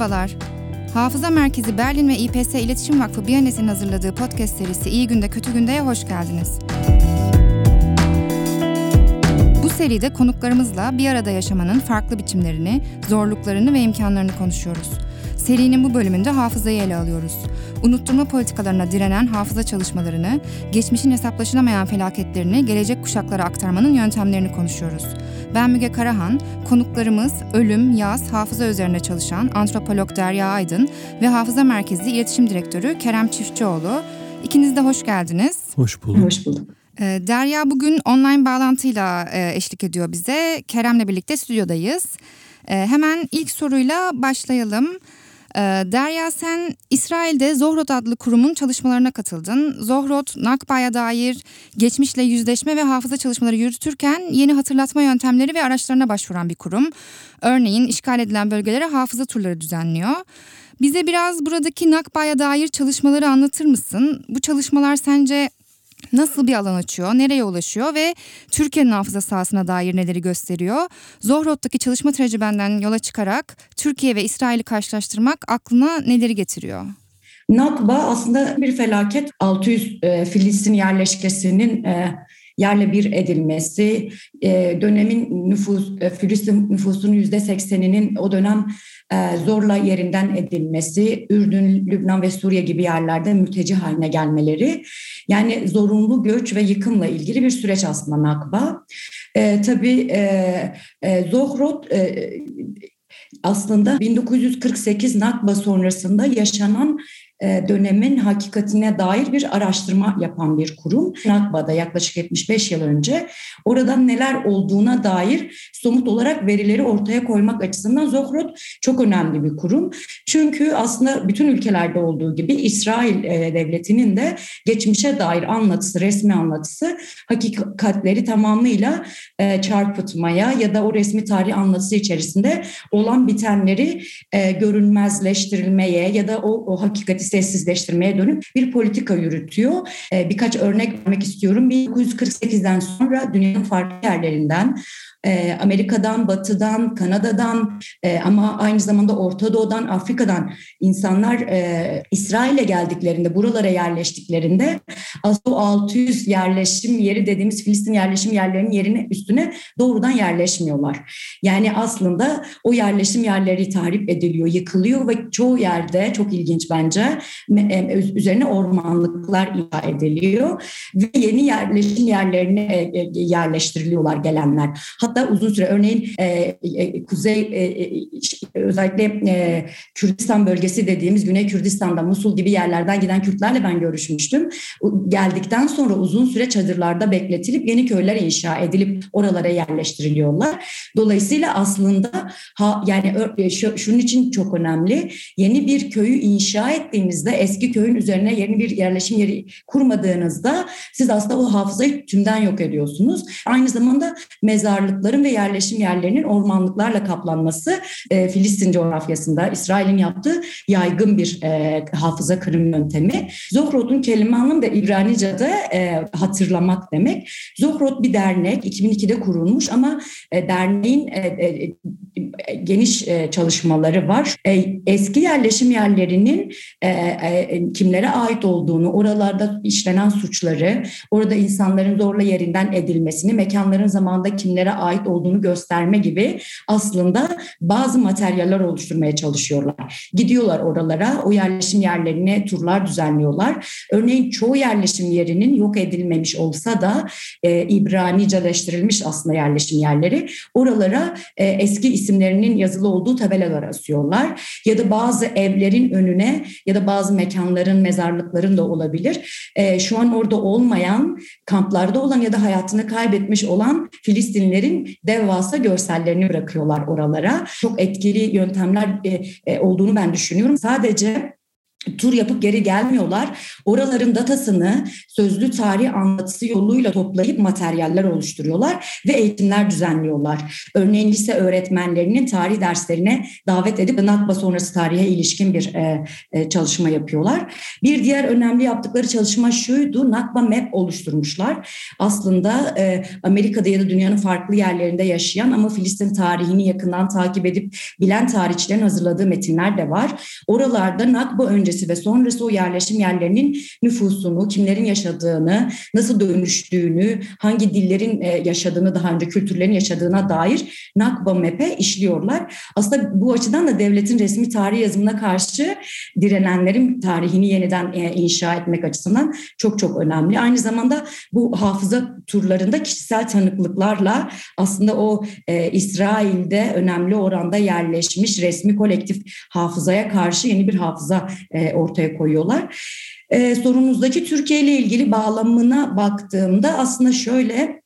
Merhabalar. Hafıza Merkezi Berlin ve İPS İletişim Vakfı Biyanet'in hazırladığı podcast serisi İyi Günde Kötü Günde'ye hoş geldiniz. Bu seride konuklarımızla bir arada yaşamanın farklı biçimlerini, zorluklarını ve imkanlarını konuşuyoruz. Serinin bu bölümünde hafızayı ele alıyoruz. Unutturma politikalarına direnen hafıza çalışmalarını, geçmişin hesaplaşılamayan felaketlerini gelecek kuşaklara aktarmanın yöntemlerini konuşuyoruz. Ben Müge Karahan, konuklarımız ölüm, yaz, hafıza üzerine çalışan antropolog Derya Aydın ve Hafıza Merkezi İletişim Direktörü Kerem Çiftçioğlu. İkiniz de hoş geldiniz. Hoş bulduk. Hoş bulduk. Ee, Derya bugün online bağlantıyla e, eşlik ediyor bize. Kerem'le birlikte stüdyodayız. Ee, hemen ilk soruyla başlayalım. Ee, Derya sen İsrail'de Zohrot adlı kurumun çalışmalarına katıldın. Zohrot, Nakba'ya dair geçmişle yüzleşme ve hafıza çalışmaları yürütürken yeni hatırlatma yöntemleri ve araçlarına başvuran bir kurum. Örneğin işgal edilen bölgelere hafıza turları düzenliyor. Bize biraz buradaki Nakba'ya dair çalışmaları anlatır mısın? Bu çalışmalar sence nasıl bir alan açıyor, nereye ulaşıyor ve Türkiye'nin hafıza sahasına dair neleri gösteriyor? Zohrot'taki çalışma tecrübenden yola çıkarak Türkiye ve İsrail'i karşılaştırmak aklına neleri getiriyor? Nakba aslında bir felaket. 600 e, Filistin yerleşkesinin e, yerle bir edilmesi, e, dönemin nüfus, e, Filistin nüfusunun yüzde sekseninin o dönem e, zorla yerinden edilmesi, Ürdün, Lübnan ve Suriye gibi yerlerde mülteci haline gelmeleri, yani zorunlu göç ve yıkımla ilgili bir süreç aslında Nakba. E, tabii e, e, Zohrot e, aslında 1948 Nakba sonrasında yaşanan dönemin hakikatine dair bir araştırma yapan bir kurum. Nakba'da yaklaşık 75 yıl önce oradan neler olduğuna dair somut olarak verileri ortaya koymak açısından Zohrot çok önemli bir kurum. Çünkü aslında bütün ülkelerde olduğu gibi İsrail e, devletinin de geçmişe dair anlatısı, resmi anlatısı hakikatleri tamamıyla e, çarpıtmaya ya da o resmi tarih anlatısı içerisinde olan bitenleri görünmezleştirilmeye ya da o, o hakikati sessizleştirmeye dönüp bir politika yürütüyor. Birkaç örnek vermek istiyorum. 1948'den sonra dünyanın farklı yerlerinden Amerika'dan, Batı'dan, Kanada'dan ama aynı zamanda Orta Doğu'dan, Afrika'dan insanlar İsrail'e geldiklerinde, buralara yerleştiklerinde aslında o 600 yerleşim yeri dediğimiz Filistin yerleşim yerlerinin yerine üstüne doğrudan yerleşmiyorlar. Yani aslında o yerleşim yerleri tahrip ediliyor, yıkılıyor ve çoğu yerde çok ilginç bence üzerine ormanlıklar inşa ediliyor ve yeni yerleşim yerlerine yerleştiriliyorlar gelenler. Uzun süre örneğin kuzey özellikle Kürdistan bölgesi dediğimiz Güney Kürdistan'da Musul gibi yerlerden giden Kürtlerle ben görüşmüştüm. Geldikten sonra uzun süre çadırlarda bekletilip yeni köyler inşa edilip oralara yerleştiriliyorlar. Dolayısıyla aslında ha, yani şunun için çok önemli. Yeni bir köyü inşa ettiğinizde eski köyün üzerine yeni bir yerleşim yeri kurmadığınızda siz aslında o hafızayı tümden yok ediyorsunuz. Aynı zamanda mezarlıkların ve yerleşim yerlerinin ormanlıklarla kaplanması e, Filistin coğrafyasında İsrail'in yaptığı yaygın bir e, hafıza kırım yöntemi. Zohrot'un kelime anlamı da İbranice'de e, hatırlamak demek. Zohrot bir dernek 2002'de kurulmuş ama e, derneğin e, e, geniş e, çalışmaları var. E, eski yerleşim yerlerinin e, e, kimlere ait olduğunu, oralarda işlenen suçları, orada insanların zorla yerinden edilmesini, mekanların zamanda kimlere ait olduğunu gösterme gibi aslında bazı materyaller oluşturmaya çalışıyorlar. Gidiyorlar oralara, o yerleşim yerlerine turlar düzenliyorlar. Örneğin çoğu yerleşim yerinin yok edilmemiş olsa da e, İbranice'leştirilmiş aslında yerleşim yerleri. Oralara e, eski isimlerinin yazılı olduğu tabelalar asıyorlar. Ya da bazı evlerin önüne ya da bazı mekanların, mezarlıkların da olabilir. E, şu an orada olmayan, kamplarda olan ya da hayatını kaybetmiş olan Filistinlerin devasa görsellerini bırakıyorlar oralara. Çok etkili yöntemler e, e, olduğunu ben düşünüyorum. Sadece tur yapıp geri gelmiyorlar. Oraların datasını sözlü tarih anlatısı yoluyla toplayıp materyaller oluşturuyorlar ve eğitimler düzenliyorlar. Örneğin lise öğretmenlerinin tarih derslerine davet edip Nakba sonrası tarihe ilişkin bir e, e, çalışma yapıyorlar. Bir diğer önemli yaptıkları çalışma şuydu. Nakba Map oluşturmuşlar. Aslında e, Amerika'da ya da dünyanın farklı yerlerinde yaşayan ama Filistin tarihini yakından takip edip bilen tarihçilerin hazırladığı metinler de var. Oralarda Nakba önce öncesi ve sonrası o yerleşim yerlerinin nüfusunu, kimlerin yaşadığını, nasıl dönüştüğünü, hangi dillerin e, yaşadığını, daha önce kültürlerin yaşadığına dair Nakba Map'e işliyorlar. Aslında bu açıdan da devletin resmi tarih yazımına karşı direnenlerin tarihini yeniden e, inşa etmek açısından çok çok önemli. Aynı zamanda bu hafıza turlarında kişisel tanıklıklarla aslında o e, İsrail'de önemli oranda yerleşmiş resmi kolektif hafızaya karşı yeni bir hafıza e, ortaya koyuyorlar. E, sorunuzdaki Türkiye ile ilgili bağlamına baktığımda aslında şöyle e,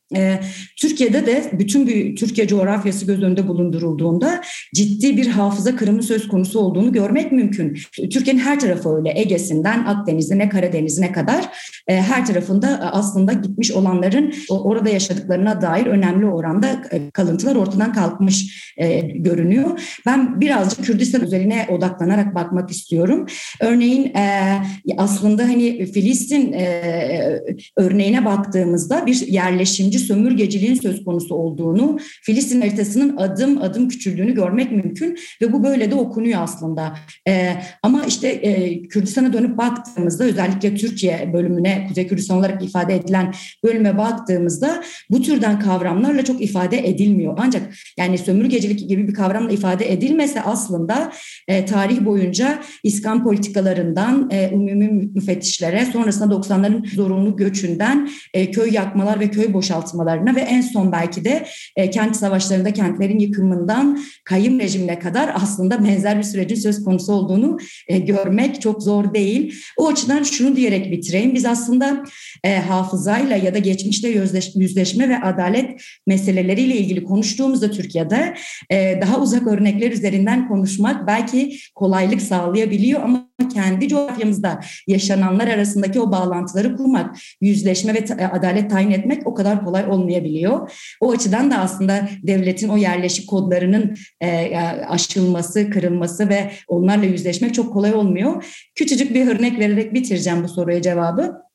Türkiye'de de bütün bir Türkiye coğrafyası göz önünde bulundurulduğunda ciddi bir hafıza kırımı söz konusu olduğunu görmek mümkün. Türkiye'nin her tarafı öyle Ege'sinden Akdeniz'ine Karadeniz'ine kadar e, her tarafında aslında gitmiş olanların orada yaşadıklarına dair önemli oranda e, kalıntılar ortadan kalkmış e, görünüyor. Ben birazcık Kürdistan özeline odaklanarak bakmak istiyorum. Örneğin e, aslında hani Filistin e, örneğine baktığımızda bir yerleşimci sömürgeciliğin söz konusu olduğunu, Filistin haritasının adım adım küçüldüğünü görmek mümkün ve bu böyle de okunuyor aslında. E, ama işte e, Kürdistan'a dönüp baktığımızda özellikle Türkiye bölümüne, Kuzey Kürdistan olarak ifade edilen bölüme baktığımızda bu türden kavramlarla çok ifade edilmiyor. Ancak yani sömürgecilik gibi bir kavramla ifade edilmese aslında e, tarih boyunca İskan politikalarından e, umumi müfettişlere sonrasında 90'ların zorunlu göçünden e, köy yakmalar ve köy boşaltmalar boşaltmalarına ve en son belki de e, kent savaşlarında kentlerin yıkımından kayım rejimine kadar aslında benzer bir sürecin söz konusu olduğunu e, görmek çok zor değil. O açıdan şunu diyerek bitireyim. Biz aslında e, hafızayla ya da geçmişte yüzleş, yüzleşme ve adalet meseleleriyle ilgili konuştuğumuzda Türkiye'de e, daha uzak örnekler üzerinden konuşmak belki kolaylık sağlayabiliyor ama kendi coğrafyamızda yaşananlar arasındaki o bağlantıları kurmak, yüzleşme ve adalet tayin etmek o kadar kolay olmayabiliyor. O açıdan da aslında devletin o yerleşik kodlarının e, aşılması, kırılması ve onlarla yüzleşmek çok kolay olmuyor. Küçücük bir örnek vererek bitireceğim bu soruya cevabı.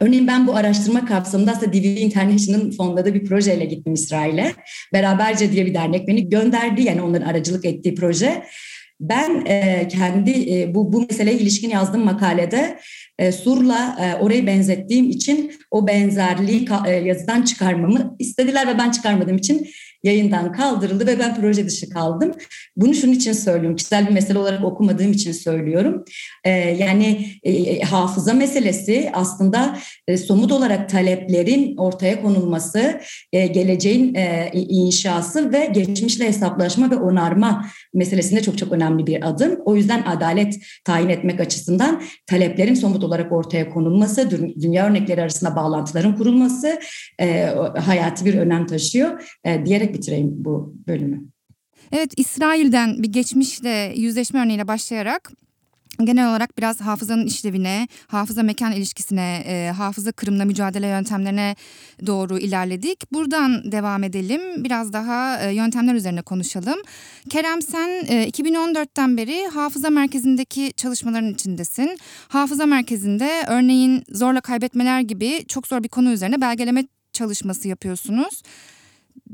Örneğin ben bu araştırma kapsamında aslında DVD International'ın fonladığı bir projeyle gittim İsrail'e. Beraberce diye bir dernek beni gönderdi yani onların aracılık ettiği proje. Ben e, kendi e, bu bu meseleye ilişkin yazdığım makalede e, Sur'la e, orayı benzettiğim için o benzerliği e, yazıdan çıkarmamı istediler ve ben çıkarmadığım için yayından kaldırıldı ve ben proje dışı kaldım. Bunu şunun için söylüyorum, kişisel bir mesele olarak okumadığım için söylüyorum. Ee, yani e, hafıza meselesi aslında e, somut olarak taleplerin ortaya konulması, e, geleceğin e, inşası ve geçmişle hesaplaşma ve onarma meselesinde çok çok önemli bir adım. O yüzden adalet tayin etmek açısından taleplerin somut olarak ortaya konulması, dünya örnekleri arasında bağlantıların kurulması e, hayati bir önem taşıyor e, diyerek diyerek bitireyim bu bölümü. Evet İsrail'den bir geçmişle yüzleşme örneğiyle başlayarak genel olarak biraz hafızanın işlevine, hafıza mekan ilişkisine, e, hafıza kırımla mücadele yöntemlerine doğru ilerledik. Buradan devam edelim. Biraz daha e, yöntemler üzerine konuşalım. Kerem sen e, 2014'ten beri hafıza merkezindeki çalışmaların içindesin. Hafıza merkezinde örneğin zorla kaybetmeler gibi çok zor bir konu üzerine belgeleme çalışması yapıyorsunuz.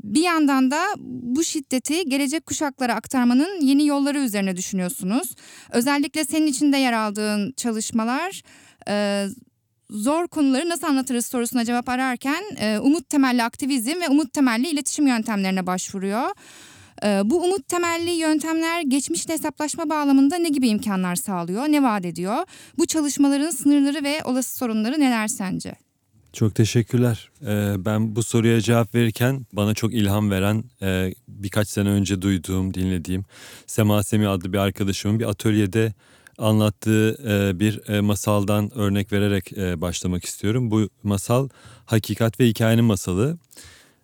Bir yandan da bu şiddeti gelecek kuşaklara aktarmanın yeni yolları üzerine düşünüyorsunuz. Özellikle senin içinde yer aldığın çalışmalar e, zor konuları nasıl anlatırız sorusuna cevap ararken e, umut temelli aktivizm ve umut temelli iletişim yöntemlerine başvuruyor. E, bu umut temelli yöntemler geçmişle hesaplaşma bağlamında ne gibi imkanlar sağlıyor, ne vaat ediyor? Bu çalışmaların sınırları ve olası sorunları neler sence? Çok teşekkürler. Ee, ben bu soruya cevap verirken bana çok ilham veren e, birkaç sene önce duyduğum, dinlediğim Sema Semi adlı bir arkadaşımın bir atölyede anlattığı e, bir e, masaldan örnek vererek başlamak istiyorum. Bu masal hakikat ve hikayenin masalı.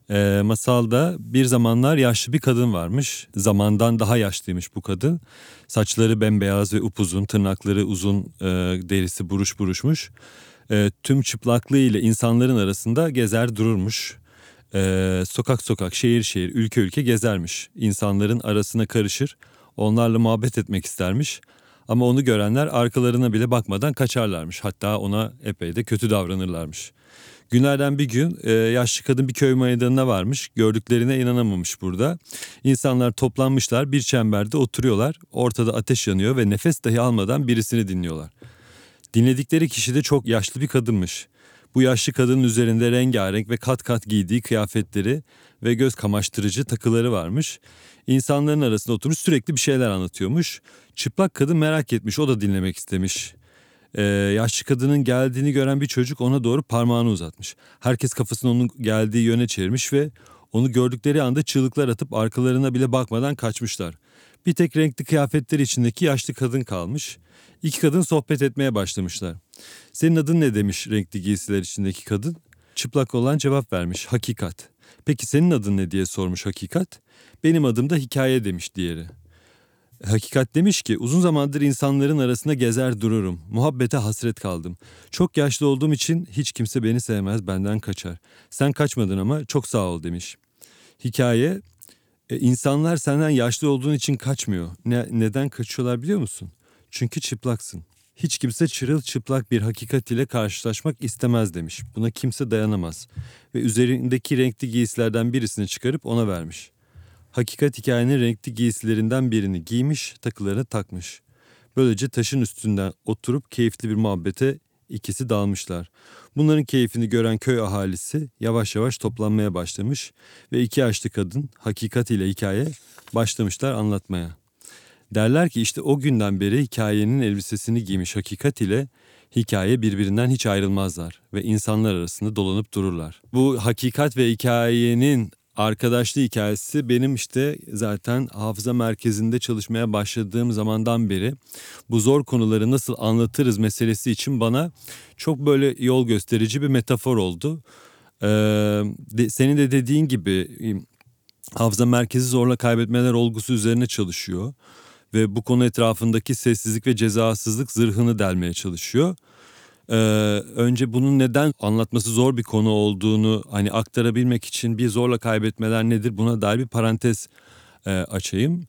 Ee, masalda bir zamanlar yaşlı bir kadın varmış. Zamandan daha yaşlıymış bu kadın. Saçları bembeyaz ve upuzun, tırnakları uzun, e, derisi buruş buruşmuş. E, tüm çıplaklığıyla insanların arasında gezer dururmuş. E, sokak sokak, şehir şehir, ülke ülke gezermiş. İnsanların arasına karışır, onlarla muhabbet etmek istermiş. Ama onu görenler arkalarına bile bakmadan kaçarlarmış. Hatta ona epey de kötü davranırlarmış. Günlerden bir gün e, yaşlı kadın bir köy meydanına varmış. Gördüklerine inanamamış burada. İnsanlar toplanmışlar bir çemberde oturuyorlar. Ortada ateş yanıyor ve nefes dahi almadan birisini dinliyorlar. Dinledikleri kişi de çok yaşlı bir kadınmış. Bu yaşlı kadının üzerinde rengarenk ve kat kat giydiği kıyafetleri ve göz kamaştırıcı takıları varmış. İnsanların arasında oturmuş sürekli bir şeyler anlatıyormuş. Çıplak kadın merak etmiş o da dinlemek istemiş. Ee, yaşlı kadının geldiğini gören bir çocuk ona doğru parmağını uzatmış. Herkes kafasını onun geldiği yöne çevirmiş ve onu gördükleri anda çığlıklar atıp arkalarına bile bakmadan kaçmışlar. Bir tek renkli kıyafetleri içindeki yaşlı kadın kalmış. İki kadın sohbet etmeye başlamışlar. Senin adın ne demiş renkli giysiler içindeki kadın? Çıplak olan cevap vermiş. Hakikat. Peki senin adın ne diye sormuş hakikat. Benim adım da hikaye demiş diğeri. Hakikat demiş ki uzun zamandır insanların arasında gezer dururum. Muhabbete hasret kaldım. Çok yaşlı olduğum için hiç kimse beni sevmez benden kaçar. Sen kaçmadın ama çok sağ ol demiş. Hikaye e, insanlar senden yaşlı olduğun için kaçmıyor. Ne, neden kaçıyorlar biliyor musun? Çünkü çıplaksın. Hiç kimse çırılçıplak bir hakikat ile karşılaşmak istemez demiş. Buna kimse dayanamaz. Ve üzerindeki renkli giysilerden birisini çıkarıp ona vermiş. Hakikat hikayenin renkli giysilerinden birini giymiş, takılarını takmış. Böylece taşın üstünden oturup keyifli bir muhabbete ikisi dalmışlar. Bunların keyfini gören köy ahalisi yavaş yavaş toplanmaya başlamış ve iki yaşlı kadın hakikat ile hikaye başlamışlar anlatmaya. Derler ki işte o günden beri hikayenin elbisesini giymiş hakikat ile hikaye birbirinden hiç ayrılmazlar ve insanlar arasında dolanıp dururlar. Bu hakikat ve hikayenin arkadaşlığı hikayesi benim işte zaten hafıza merkezinde çalışmaya başladığım zamandan beri bu zor konuları nasıl anlatırız meselesi için bana çok böyle yol gösterici bir metafor oldu. Ee, senin de dediğin gibi hafıza merkezi zorla kaybetmeler olgusu üzerine çalışıyor ve bu konu etrafındaki sessizlik ve cezasızlık zırhını delmeye çalışıyor. Ee, önce bunun neden anlatması zor bir konu olduğunu hani aktarabilmek için bir zorla kaybetmeler nedir buna dair bir parantez e, açayım.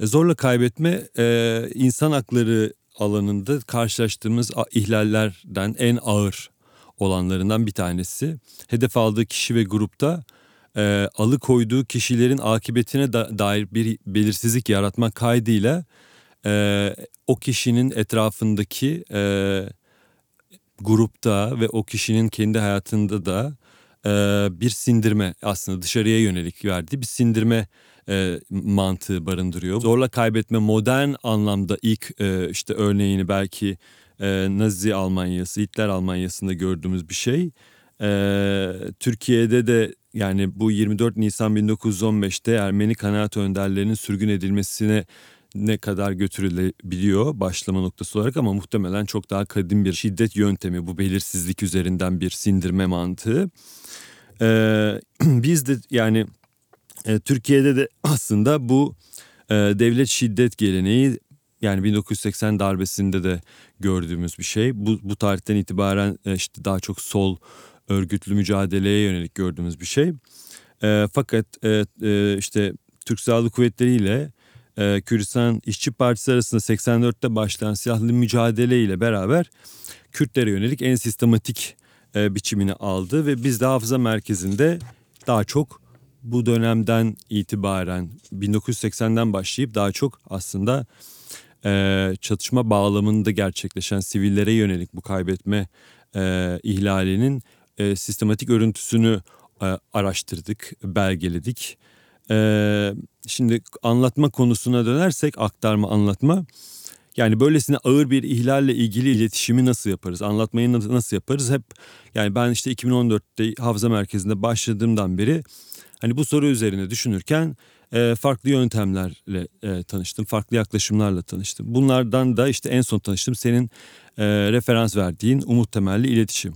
E, zorla kaybetme e, insan hakları alanında karşılaştığımız ihlallerden en ağır olanlarından bir tanesi. Hedef aldığı kişi ve grupta e, alıkoyduğu kişilerin akıbetine da, dair bir belirsizlik yaratmak kaydıyla e, o kişinin etrafındaki e, grupta ve o kişinin kendi hayatında da e, bir sindirme aslında dışarıya yönelik verdiği bir sindirme e, mantığı barındırıyor. Zorla kaybetme modern anlamda ilk e, işte örneğini belki e, Nazi Almanyası, Hitler Almanyası'nda gördüğümüz bir şey. E, Türkiye'de de yani bu 24 Nisan 1915'te Ermeni kanaat önderlerinin sürgün edilmesine ne kadar götürülebiliyor başlama noktası olarak ama muhtemelen çok daha kadim bir şiddet yöntemi bu belirsizlik üzerinden bir sindirme mantığı. Ee, biz de yani e, Türkiye'de de aslında bu e, devlet şiddet geleneği yani 1980 darbesinde de gördüğümüz bir şey. Bu, bu tarihten itibaren e, işte daha çok sol örgütlü mücadeleye yönelik gördüğümüz bir şey. E, fakat e, e, işte Türk Silahlı Kuvvetleri ile e, Kürdistan İşçi Partisi arasında 84'te başlayan silahlı mücadele ile beraber Kürtlere yönelik en sistematik e, biçimini aldı ve biz de hafıza merkezinde daha çok bu dönemden itibaren 1980'den başlayıp daha çok aslında e, çatışma bağlamında gerçekleşen sivillere yönelik bu kaybetme e, ihlalinin e, sistematik örüntüsünü araştırdık, belgeledik. E, şimdi anlatma konusuna dönersek aktarma anlatma. Yani böylesine ağır bir ihlalle ilgili iletişimi nasıl yaparız? Anlatmayı nasıl yaparız? Hep yani ben işte 2014'te Hafıza Merkezi'nde başladığımdan beri hani bu soru üzerine düşünürken e, farklı yöntemlerle e, tanıştım. Farklı yaklaşımlarla tanıştım. Bunlardan da işte en son tanıştım senin e, referans verdiğin umut temelli iletişim.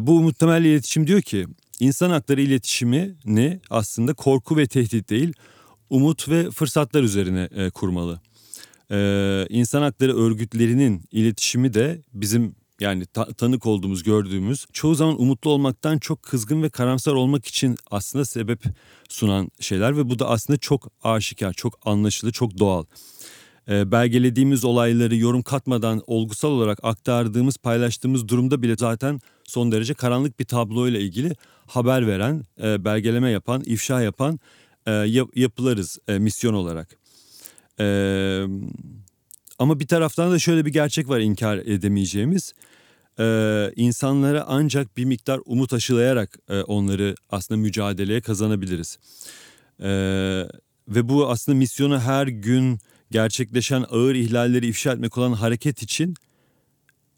Bu umut temelli iletişim diyor ki insan hakları iletişimini aslında korku ve tehdit değil, umut ve fırsatlar üzerine e, kurmalı. Ee, insan hakları örgütlerinin iletişimi de bizim yani ta- tanık olduğumuz, gördüğümüz çoğu zaman umutlu olmaktan çok kızgın ve karamsar olmak için aslında sebep sunan şeyler ve bu da aslında çok aşikar, çok anlaşılır, çok doğal. Ee, belgelediğimiz olayları yorum katmadan olgusal olarak aktardığımız, paylaştığımız durumda bile zaten son derece karanlık bir tabloyla ilgili haber veren, e, belgeleme yapan, ifşa yapan e, yap- yapılarız e, misyon olarak. Ee, ama bir taraftan da şöyle bir gerçek var inkar edemeyeceğimiz. Ee, insanlara ancak bir miktar umut aşılayarak e, onları aslında mücadeleye kazanabiliriz. Ee, ve bu aslında misyonu her gün gerçekleşen ağır ihlalleri ifşa etmek olan hareket için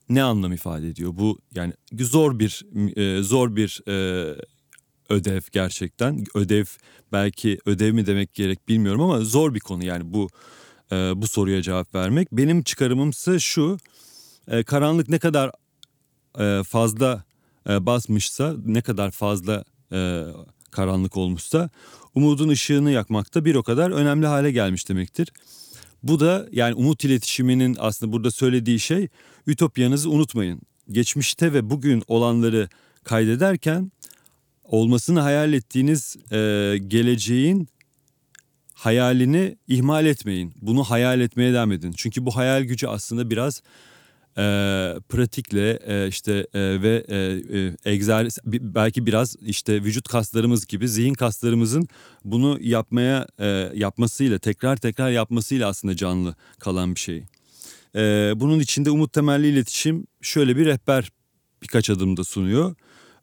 ne anlam ifade ediyor? Bu yani zor bir e, zor bir e, ödev gerçekten. Ödev belki ödev mi demek gerek bilmiyorum ama zor bir konu yani bu e, bu soruya cevap vermek. Benim çıkarımımsa şu karanlık ne kadar fazla basmışsa ne kadar fazla karanlık olmuşsa umudun ışığını yakmakta bir o kadar önemli hale gelmiş demektir. Bu da yani umut iletişiminin aslında burada söylediği şey ütopyanızı unutmayın. Geçmişte ve bugün olanları kaydederken olmasını hayal ettiğiniz e, geleceğin hayalini ihmal etmeyin. Bunu hayal etmeye devam edin. Çünkü bu hayal gücü aslında biraz e, pratikle e, işte e, ve e, egzersiz belki biraz işte vücut kaslarımız gibi zihin kaslarımızın bunu yapmaya e, yapmasıyla tekrar tekrar yapmasıyla aslında canlı kalan bir şey. E, bunun içinde umut temelli iletişim şöyle bir rehber birkaç adımda sunuyor.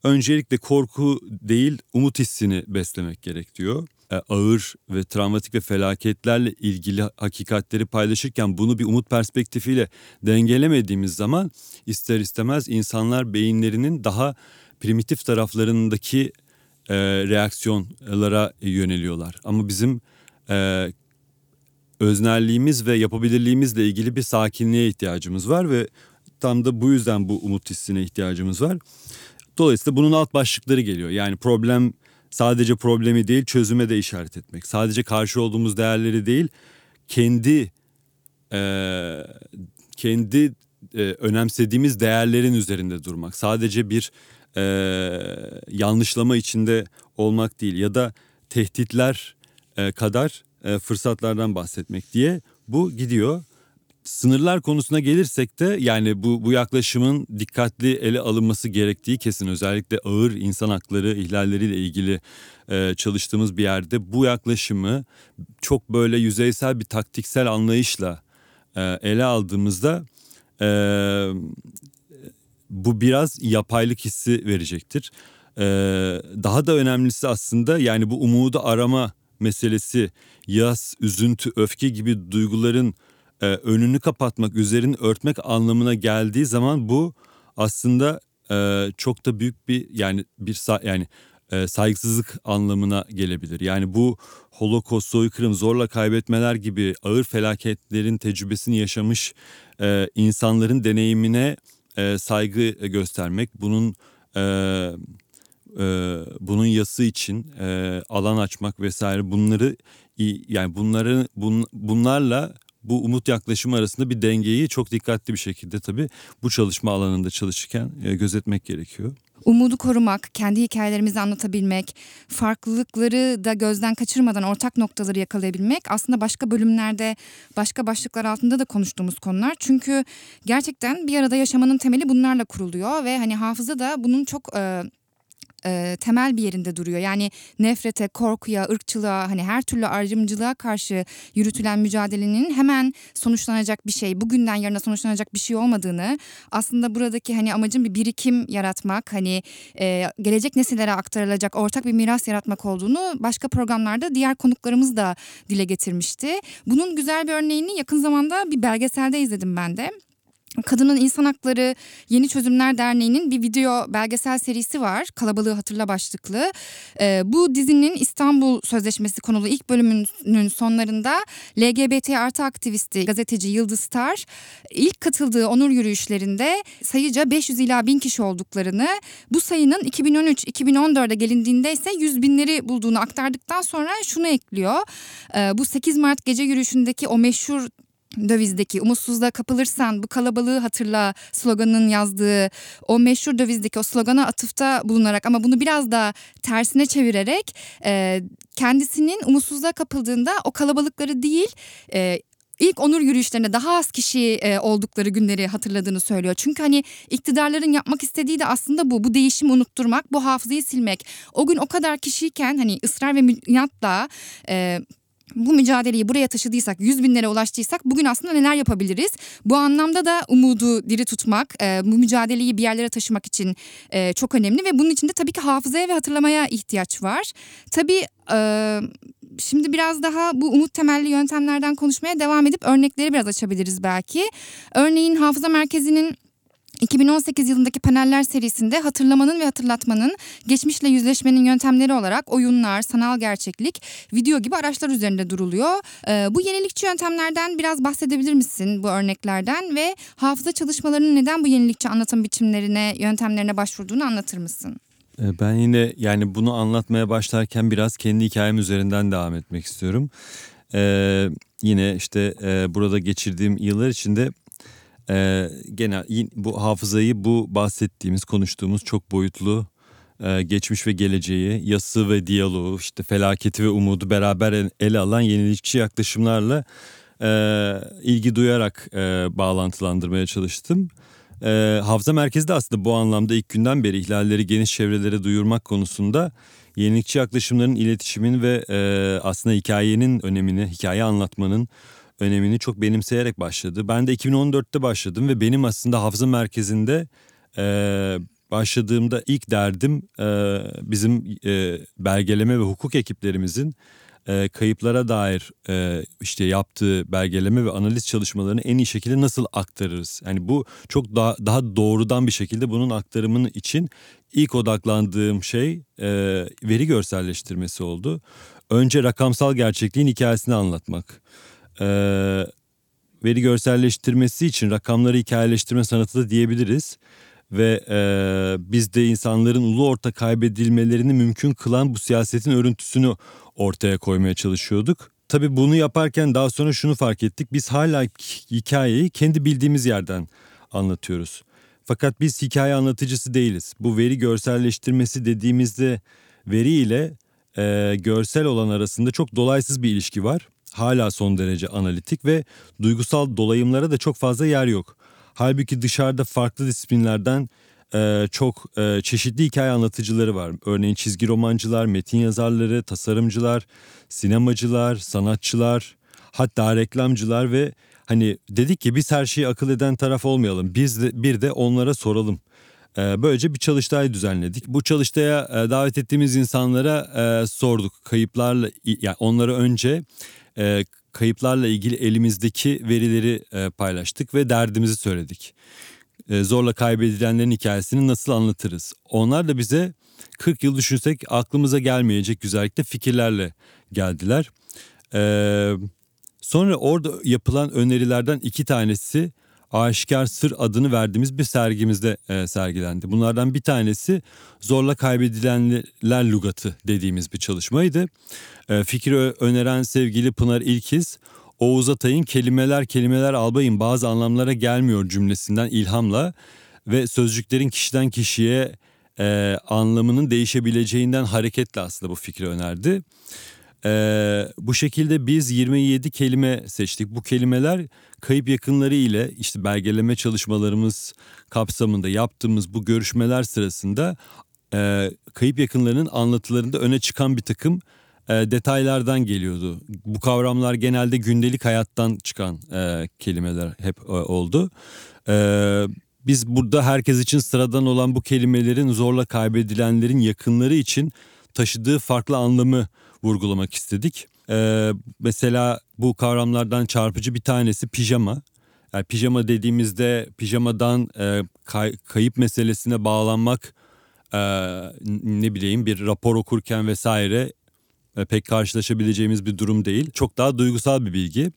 Öncelikle korku değil umut hissini beslemek gerek diyor ağır ve travmatik ve felaketlerle ilgili hakikatleri paylaşırken bunu bir umut perspektifiyle dengelemediğimiz zaman ister istemez insanlar beyinlerinin daha primitif taraflarındaki e, reaksiyonlara yöneliyorlar. Ama bizim e, öznerliğimiz ve yapabilirliğimizle ilgili bir sakinliğe ihtiyacımız var ve tam da bu yüzden bu umut hissine ihtiyacımız var. Dolayısıyla bunun alt başlıkları geliyor. Yani problem sadece problemi değil çözüme de işaret etmek. Sadece karşı olduğumuz değerleri değil kendi e, kendi e, önemsediğimiz değerlerin üzerinde durmak. Sadece bir e, yanlışlama içinde olmak değil ya da tehditler e, kadar e, fırsatlardan bahsetmek diye bu gidiyor. Sınırlar konusuna gelirsek de yani bu bu yaklaşımın dikkatli ele alınması gerektiği kesin. Özellikle ağır insan hakları ihlalleriyle ilgili e, çalıştığımız bir yerde bu yaklaşımı çok böyle yüzeysel bir taktiksel anlayışla e, ele aldığımızda e, bu biraz yapaylık hissi verecektir. E, daha da önemlisi aslında yani bu umudu arama meselesi yas, üzüntü, öfke gibi duyguların e, önünü kapatmak, üzerini örtmek anlamına geldiği zaman bu aslında e, çok da büyük bir yani bir yani e, saygısızlık anlamına gelebilir. Yani bu Holocaust, soykırım, zorla kaybetmeler gibi ağır felaketlerin tecrübesini yaşamış e, insanların deneyimine e, saygı göstermek, bunun e, e, bunun yası için e, alan açmak vesaire bunları yani bunları bun, bunlarla bu umut yaklaşımı arasında bir dengeyi çok dikkatli bir şekilde tabii bu çalışma alanında çalışırken e, gözetmek gerekiyor. Umudu korumak, kendi hikayelerimizi anlatabilmek, farklılıkları da gözden kaçırmadan ortak noktaları yakalayabilmek aslında başka bölümlerde, başka başlıklar altında da konuştuğumuz konular. Çünkü gerçekten bir arada yaşamanın temeli bunlarla kuruluyor ve hani hafıza da bunun çok e, e, temel bir yerinde duruyor. Yani nefrete, korkuya, ırkçılığa hani her türlü ayrımcılığa karşı yürütülen mücadelenin hemen sonuçlanacak bir şey, bugünden yarına sonuçlanacak bir şey olmadığını aslında buradaki hani amacın bir birikim yaratmak, hani e, gelecek nesillere aktarılacak ortak bir miras yaratmak olduğunu başka programlarda diğer konuklarımız da dile getirmişti. Bunun güzel bir örneğini yakın zamanda bir belgeselde izledim ben de. Kadının İnsan Hakları Yeni Çözümler Derneği'nin bir video belgesel serisi var. Kalabalığı Hatırla başlıklı. Ee, bu dizinin İstanbul Sözleşmesi konulu ilk bölümünün sonlarında LGBT artı aktivisti gazeteci Yıldız Star ilk katıldığı onur yürüyüşlerinde sayıca 500 ila 1000 kişi olduklarını bu sayının 2013-2014'e gelindiğinde ise 100 binleri bulduğunu aktardıktan sonra şunu ekliyor. Ee, bu 8 Mart gece yürüyüşündeki o meşhur dövizdeki umutsuzluğa kapılırsan bu kalabalığı hatırla sloganının yazdığı o meşhur dövizdeki o slogana atıfta bulunarak ama bunu biraz da tersine çevirerek e, kendisinin umutsuzluğa kapıldığında o kalabalıkları değil e, ilk onur yürüyüşlerinde daha az kişi e, oldukları günleri hatırladığını söylüyor. Çünkü hani iktidarların yapmak istediği de aslında bu. Bu değişimi unutturmak, bu hafızayı silmek. O gün o kadar kişiyken hani ısrar ve inatla e, bu mücadeleyi buraya taşıdıysak, yüz binlere ulaştıysak bugün aslında neler yapabiliriz? Bu anlamda da umudu diri tutmak, e, bu mücadeleyi bir yerlere taşımak için e, çok önemli ve bunun için de tabii ki hafızaya ve hatırlamaya ihtiyaç var. Tabii e, şimdi biraz daha bu umut temelli yöntemlerden konuşmaya devam edip örnekleri biraz açabiliriz belki. Örneğin Hafıza Merkezi'nin 2018 yılındaki paneller serisinde hatırlamanın ve hatırlatmanın geçmişle yüzleşmenin yöntemleri olarak oyunlar, sanal gerçeklik, video gibi araçlar üzerinde duruluyor. Ee, bu yenilikçi yöntemlerden biraz bahsedebilir misin bu örneklerden ve hafıza çalışmalarının neden bu yenilikçi anlatım biçimlerine, yöntemlerine başvurduğunu anlatır mısın? Ee, ben yine yani bunu anlatmaya başlarken biraz kendi hikayem üzerinden devam etmek istiyorum. Ee, yine işte e, burada geçirdiğim yıllar içinde e, genel bu hafızayı bu bahsettiğimiz konuştuğumuz çok boyutlu e, geçmiş ve geleceği yası ve diyaloğu işte felaketi ve umudu beraber ele alan yenilikçi yaklaşımlarla e, ilgi duyarak e, bağlantılandırmaya çalıştım. E, hafıza merkezi de aslında bu anlamda ilk günden beri ihlalleri geniş çevrelere duyurmak konusunda yenilikçi yaklaşımların iletişimin ve e, aslında hikayenin önemini, hikaye anlatmanın önemini çok benimseyerek başladı. Ben de 2014'te başladım ve benim aslında hafıza merkezinde e, başladığımda ilk derdim e, bizim e, belgeleme ve hukuk ekiplerimizin e, kayıplara dair e, işte yaptığı belgeleme ve analiz çalışmalarını en iyi şekilde nasıl aktarırız? Yani bu çok daha, daha doğrudan bir şekilde bunun aktarımının için ilk odaklandığım şey e, veri görselleştirmesi oldu. Önce rakamsal gerçekliğin hikayesini anlatmak e, veri görselleştirmesi için rakamları hikayeleştirme sanatı da diyebiliriz. Ve e, biz de insanların ulu orta kaybedilmelerini mümkün kılan bu siyasetin örüntüsünü ortaya koymaya çalışıyorduk. Tabii bunu yaparken daha sonra şunu fark ettik. Biz hala hikayeyi kendi bildiğimiz yerden anlatıyoruz. Fakat biz hikaye anlatıcısı değiliz. Bu veri görselleştirmesi dediğimizde veri ile e, görsel olan arasında çok dolaysız bir ilişki var hala son derece analitik ve duygusal dolayımlara da çok fazla yer yok. Halbuki dışarıda farklı disiplinlerden e, çok e, çeşitli hikaye anlatıcıları var. Örneğin çizgi romancılar, metin yazarları, tasarımcılar, sinemacılar, sanatçılar, hatta reklamcılar ve hani dedik ki biz her şeyi akıl eden taraf olmayalım. Biz de bir de onlara soralım. E, böylece bir çalıştay düzenledik. Bu çalıştaya e, davet ettiğimiz insanlara e, sorduk. Kayıplarla yani onlara önce e, kayıplarla ilgili elimizdeki verileri paylaştık ve derdimizi söyledik. Zorla kaybedilenlerin hikayesini nasıl anlatırız? Onlar da bize 40 yıl düşünsek aklımıza gelmeyecek güzellikte fikirlerle geldiler. Sonra orada yapılan önerilerden iki tanesi Aşikar Sır adını verdiğimiz bir sergimizde e, sergilendi. Bunlardan bir tanesi Zorla Kaybedilenler Lugatı dediğimiz bir çalışmaydı. E, fikri öneren sevgili Pınar İlkiz, Oğuz Atay'ın kelimeler kelimeler albayın bazı anlamlara gelmiyor cümlesinden ilhamla ve sözcüklerin kişiden kişiye e, anlamının değişebileceğinden hareketle aslında bu fikri önerdi. Ee, bu şekilde biz 27 kelime seçtik. Bu kelimeler kayıp yakınları ile işte belgeleme çalışmalarımız kapsamında yaptığımız bu görüşmeler sırasında e, kayıp yakınlarının anlatılarında öne çıkan bir takım e, detaylardan geliyordu. Bu kavramlar genelde gündelik hayattan çıkan e, kelimeler hep e, oldu. E, biz burada herkes için sıradan olan bu kelimelerin zorla kaybedilenlerin yakınları için taşıdığı farklı anlamı vurgulamak istedik. Ee, mesela bu kavramlardan çarpıcı bir tanesi pijama. Yani pijama dediğimizde pijamadan e, kay- kayıp meselesine bağlanmak e, ne bileyim bir rapor okurken vesaire e, pek karşılaşabileceğimiz bir durum değil. Çok daha duygusal bir bilgi.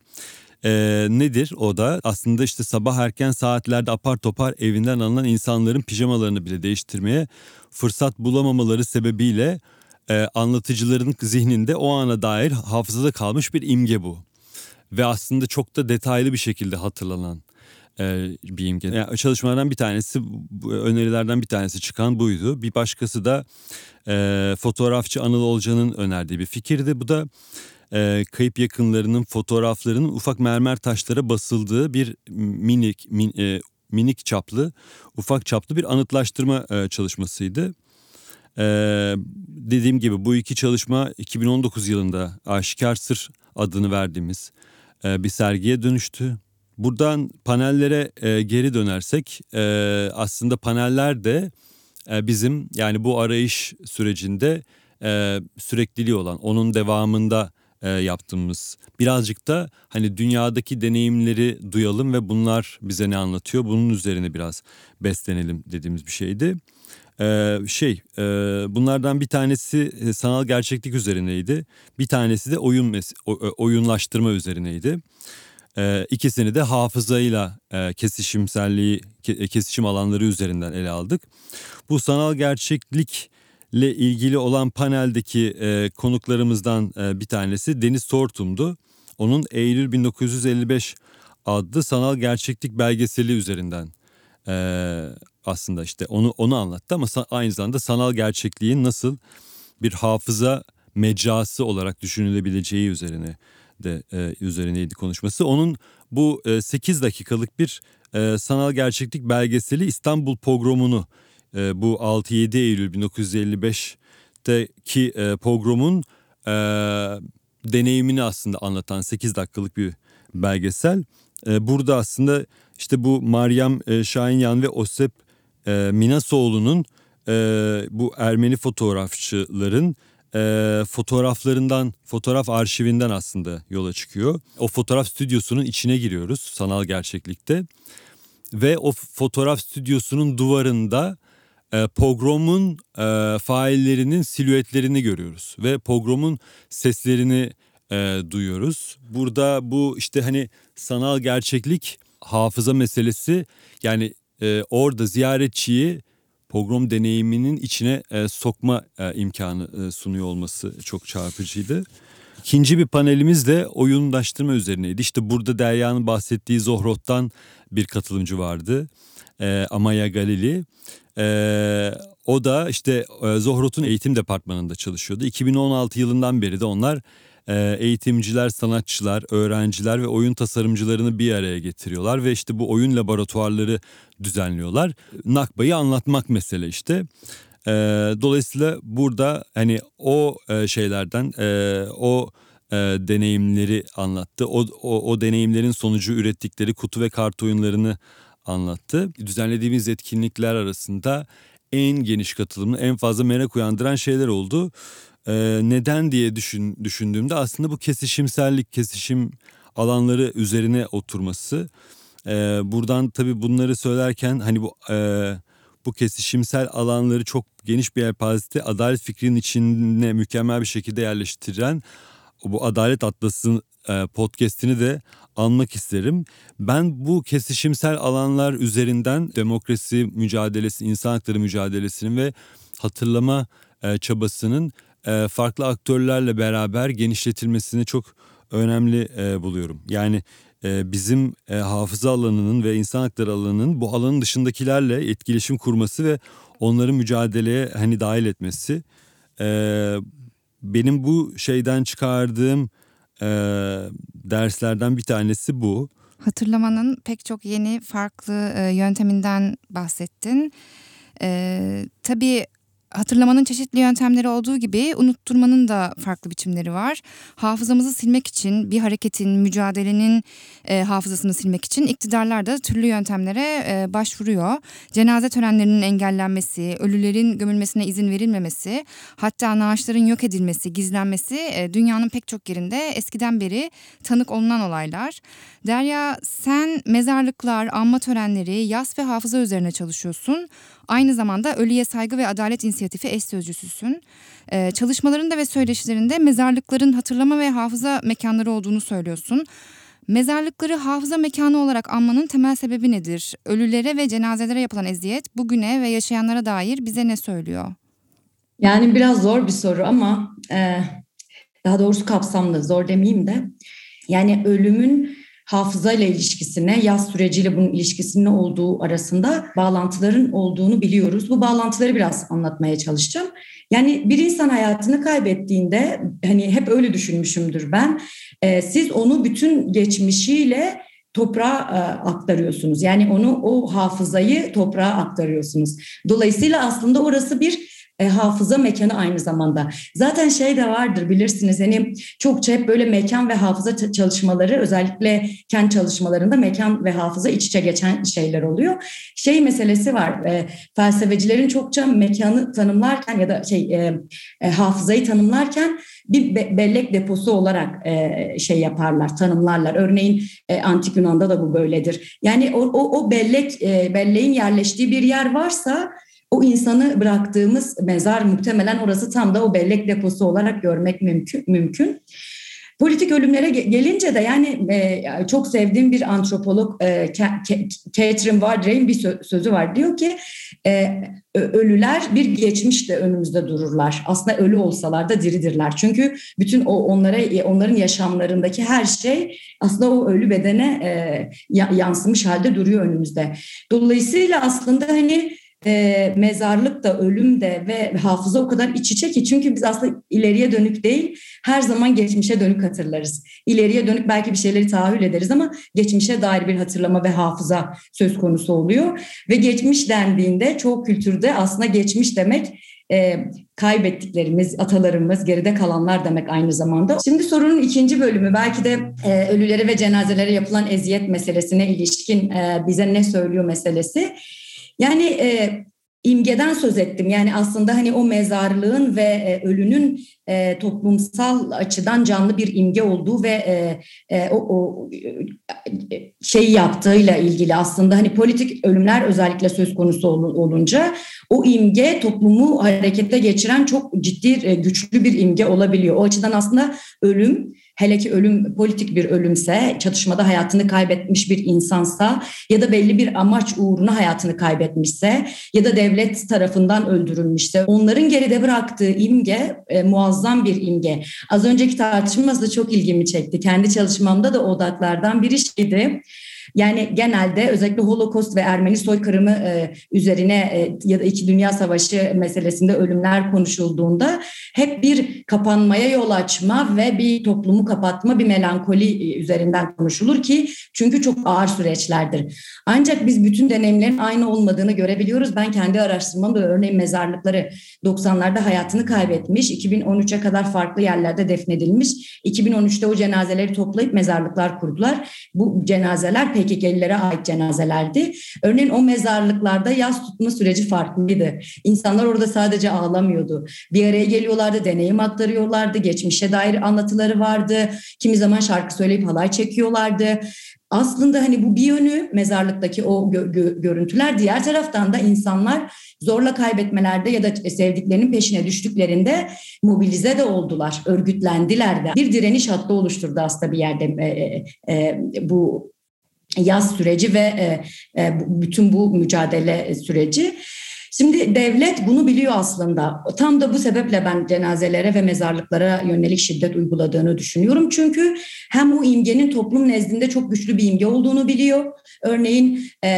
E, nedir o da? Aslında işte sabah erken saatlerde apar topar evinden alınan insanların pijamalarını bile değiştirmeye fırsat bulamamaları sebebiyle e, anlatıcıların zihninde o ana dair hafızada kalmış bir imge bu. Ve aslında çok da detaylı bir şekilde hatırlanan e, bir imge. Yani çalışmalardan bir tanesi, önerilerden bir tanesi çıkan buydu. Bir başkası da e, fotoğrafçı Anıl Olcan'ın önerdiği bir fikirdi. Bu da e, kayıp yakınlarının fotoğraflarının ufak mermer taşlara basıldığı bir minik min, e, minik çaplı, ufak çaplı bir anıtlaştırma e, çalışmasıydı. Ee, dediğim gibi bu iki çalışma 2019 yılında Aşikar Sır adını verdiğimiz e, bir sergiye dönüştü. Buradan panellere e, geri dönersek e, aslında paneller de e, bizim yani bu arayış sürecinde e, sürekliliği olan onun devamında e, yaptığımız birazcık da hani dünyadaki deneyimleri duyalım ve bunlar bize ne anlatıyor bunun üzerine biraz beslenelim dediğimiz bir şeydi. Ee, şey e, bunlardan bir tanesi e, sanal gerçeklik üzerineydi. Bir tanesi de oyun mes- o- oyunlaştırma üzerineydi. Ee, ikisini de hafızayla e, kesişimselliği ke- kesişim alanları üzerinden ele aldık. Bu sanal gerçeklikle ilgili olan paneldeki e, konuklarımızdan e, bir tanesi Deniz Tortum'du. Onun Eylül 1955 adlı sanal gerçeklik belgeseli üzerinden e, aslında işte onu onu anlattı ama aynı zamanda sanal gerçekliğin nasıl bir hafıza mecrası olarak düşünülebileceği üzerine de e, üzerineydi konuşması. Onun bu e, 8 dakikalık bir e, sanal gerçeklik belgeseli İstanbul pogromunu e, bu 6-7 Eylül 1955'teki e, pogromun e, deneyimini aslında anlatan 8 dakikalık bir belgesel. E, burada aslında işte bu Meryem e, Şahinyan ve Osep e, Minasoğlu'nun e, bu Ermeni fotoğrafçıların e, fotoğraflarından, fotoğraf arşivinden aslında yola çıkıyor. O fotoğraf stüdyosunun içine giriyoruz sanal gerçeklikte. Ve o fotoğraf stüdyosunun duvarında pogromun faillerinin silüetlerini görüyoruz. Ve pogromun seslerini duyuyoruz. Burada bu işte hani sanal gerçeklik hafıza meselesi yani e, orada ziyaretçiyi pogrom deneyiminin içine e, sokma e, imkanı e, sunuyor olması çok çarpıcıydı. İkinci bir panelimiz de oyunlaştırma üzerineydi. İşte burada Derya'nın bahsettiği Zohrot'tan bir katılımcı vardı. E, Amaya Galili. E, o da işte e, Zohrot'un eğitim departmanında çalışıyordu. 2016 yılından beri de onlar eğitimciler, sanatçılar, öğrenciler ve oyun tasarımcılarını bir araya getiriyorlar ve işte bu oyun laboratuvarları düzenliyorlar. Nakba'yı anlatmak mesele işte. E, dolayısıyla burada hani o e, şeylerden o deneyimleri anlattı. O, o, o deneyimlerin sonucu ürettikleri kutu ve kart oyunlarını anlattı. Düzenlediğimiz etkinlikler arasında en geniş katılımlı, en fazla merak uyandıran şeyler oldu. Ee, neden diye düşün, düşündüğümde aslında bu kesişimsellik, kesişim alanları üzerine oturması. Ee, buradan tabii bunları söylerken hani bu e, bu kesişimsel alanları çok geniş bir yelpazede adalet fikrinin içine mükemmel bir şekilde yerleştiren bu Adalet Atlası e, podcast'ini de anmak isterim. Ben bu kesişimsel alanlar üzerinden demokrasi mücadelesi, insan hakları mücadelesinin ve hatırlama e, çabasının e, farklı aktörlerle beraber genişletilmesini çok önemli e, buluyorum. Yani e, bizim e, hafıza alanının ve insan hakları alanının bu alanın dışındakilerle etkileşim kurması ve onları mücadeleye hani dahil etmesi. E, benim bu şeyden çıkardığım e, derslerden bir tanesi bu. Hatırlamanın pek çok yeni farklı e, yönteminden bahsettin. E, tabii Hatırlamanın çeşitli yöntemleri olduğu gibi unutturmanın da farklı biçimleri var. Hafızamızı silmek için, bir hareketin, mücadelenin e, hafızasını silmek için iktidarlar da türlü yöntemlere e, başvuruyor. Cenaze törenlerinin engellenmesi, ölülerin gömülmesine izin verilmemesi, hatta naaşların yok edilmesi, gizlenmesi e, dünyanın pek çok yerinde eskiden beri tanık olunan olaylar. Derya sen mezarlıklar, anma törenleri, yas ve hafıza üzerine çalışıyorsun. Aynı zamanda Ölüye Saygı ve Adalet İnisiyatifi eş sözcüsüsün. Ee, çalışmalarında ve söyleşilerinde mezarlıkların hatırlama ve hafıza mekanları olduğunu söylüyorsun. Mezarlıkları hafıza mekanı olarak anmanın temel sebebi nedir? Ölülere ve cenazelere yapılan eziyet bugüne ve yaşayanlara dair bize ne söylüyor? Yani biraz zor bir soru ama e, daha doğrusu kapsamlı, zor demeyeyim de. Yani ölümün hafızayla ilişkisine, yaz süreciyle bunun ilişkisinin olduğu arasında bağlantıların olduğunu biliyoruz. Bu bağlantıları biraz anlatmaya çalışacağım. Yani bir insan hayatını kaybettiğinde hani hep öyle düşünmüşümdür ben. E, siz onu bütün geçmişiyle toprağa e, aktarıyorsunuz. Yani onu o hafızayı toprağa aktarıyorsunuz. Dolayısıyla aslında orası bir e, hafıza mekanı aynı zamanda. Zaten şey de vardır bilirsiniz hani çokça hep böyle mekan ve hafıza çalışmaları özellikle kent çalışmalarında mekan ve hafıza iç içe geçen şeyler oluyor. Şey meselesi var e, felsefecilerin çokça mekanı tanımlarken ya da şey e, e, hafızayı tanımlarken bir be- bellek deposu olarak e, şey yaparlar, tanımlarlar. Örneğin e, antik Yunan'da da bu böyledir. Yani o, o, o bellek e, belleğin yerleştiği bir yer varsa o insanı bıraktığımız mezar muhtemelen orası tam da o bellek deposu olarak görmek mümkün. mümkün. Politik ölümlere gelince de yani e, çok sevdiğim bir antropolog e, Catherine Wardrey'in bir sözü var. Diyor ki e, ölüler bir geçmişte önümüzde dururlar. Aslında ölü olsalar da diridirler. Çünkü bütün o onlara onların yaşamlarındaki her şey aslında o ölü bedene e, yansımış halde duruyor önümüzde. Dolayısıyla aslında hani e, mezarlık da ölüm de ve hafıza o kadar iç içe ki çünkü biz aslında ileriye dönük değil her zaman geçmişe dönük hatırlarız. İleriye dönük belki bir şeyleri tahayyül ederiz ama geçmişe dair bir hatırlama ve hafıza söz konusu oluyor. Ve geçmiş dendiğinde çoğu kültürde aslında geçmiş demek e, kaybettiklerimiz, atalarımız, geride kalanlar demek aynı zamanda. Şimdi sorunun ikinci bölümü belki de e, ölülere ve cenazelere yapılan eziyet meselesine ilişkin e, bize ne söylüyor meselesi. Yani e, imgeden söz ettim. Yani aslında hani o mezarlığın ve e, ölünün e, toplumsal açıdan canlı bir imge olduğu ve e, e, o, o şeyi yaptığıyla ilgili aslında hani politik ölümler özellikle söz konusu olunca o imge toplumu harekete geçiren çok ciddi e, güçlü bir imge olabiliyor. O açıdan aslında ölüm hele ki ölüm politik bir ölümse, çatışmada hayatını kaybetmiş bir insansa ya da belli bir amaç uğruna hayatını kaybetmişse ya da devlet tarafından öldürülmüşse onların geride bıraktığı imge e, muazzam bir imge. Az önceki tartışmamız da çok ilgimi çekti. Kendi çalışmamda da odaklardan biri şeydi. Yani genelde özellikle Holocaust ve Ermeni soykırımı e, üzerine e, ya da iki Dünya Savaşı meselesinde ölümler konuşulduğunda hep bir kapanmaya yol açma ve bir toplumu kapatma, bir melankoli e, üzerinden konuşulur ki çünkü çok ağır süreçlerdir. Ancak biz bütün deneyimlerin aynı olmadığını görebiliyoruz. Ben kendi araştırmamda örneğin mezarlıkları 90'larda hayatını kaybetmiş, 2013'e kadar farklı yerlerde defnedilmiş. 2013'te o cenazeleri toplayıp mezarlıklar kurdular. Bu cenazeler PKK'lilere ait cenazelerdi. Örneğin o mezarlıklarda yaz tutma süreci farklıydı. İnsanlar orada sadece ağlamıyordu. Bir araya geliyorlardı, deneyim aktarıyorlardı, geçmişe dair anlatıları vardı. Kimi zaman şarkı söyleyip halay çekiyorlardı. Aslında hani bu bir yönü mezarlıktaki o gö- gö- görüntüler diğer taraftan da insanlar zorla kaybetmelerde ya da sevdiklerinin peşine düştüklerinde mobilize de oldular, örgütlendiler de. Bir direniş hattı oluşturdu aslında bir yerde e, e, e bu yaz süreci ve e, e, bütün bu mücadele süreci. Şimdi devlet bunu biliyor aslında. Tam da bu sebeple ben cenazelere ve mezarlıklara yönelik şiddet uyguladığını düşünüyorum. Çünkü hem bu imgenin toplum nezdinde çok güçlü bir imge olduğunu biliyor. Örneğin e,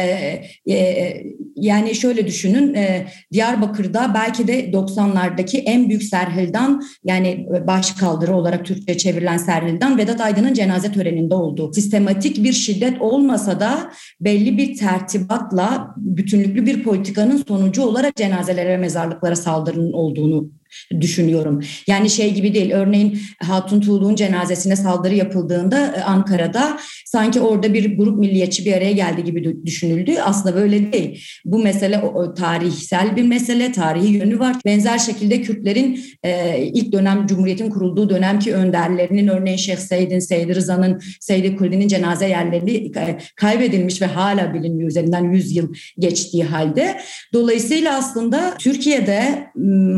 e, yani şöyle düşünün e, Diyarbakır'da belki de 90'lardaki en büyük Serhil'dan yani baş kaldırı olarak Türkçe çevrilen Serhil'dan Vedat Aydın'ın cenaze töreninde oldu. Sistematik bir şiddet olmasa da belli bir tertibatla bütünlüklü bir politikanın sonucu olarak cenazelere ve mezarlıklara saldırının olduğunu düşünüyorum. Yani şey gibi değil. Örneğin Hatun Tuğlu'nun cenazesine saldırı yapıldığında e, Ankara'da sanki orada bir grup milliyetçi bir araya geldi gibi düşünüldü. Aslında böyle değil. Bu mesele tarihsel bir mesele, tarihi yönü var. Benzer şekilde Kürtlerin e, ilk dönem Cumhuriyet'in kurulduğu dönemki önderlerinin örneğin Şeyh Seyd'in, Seyd Rıza'nın, Seyd Kurdi'nin cenaze yerleri kaybedilmiş ve hala bilinmiyor üzerinden 100 yıl geçtiği halde. Dolayısıyla aslında Türkiye'de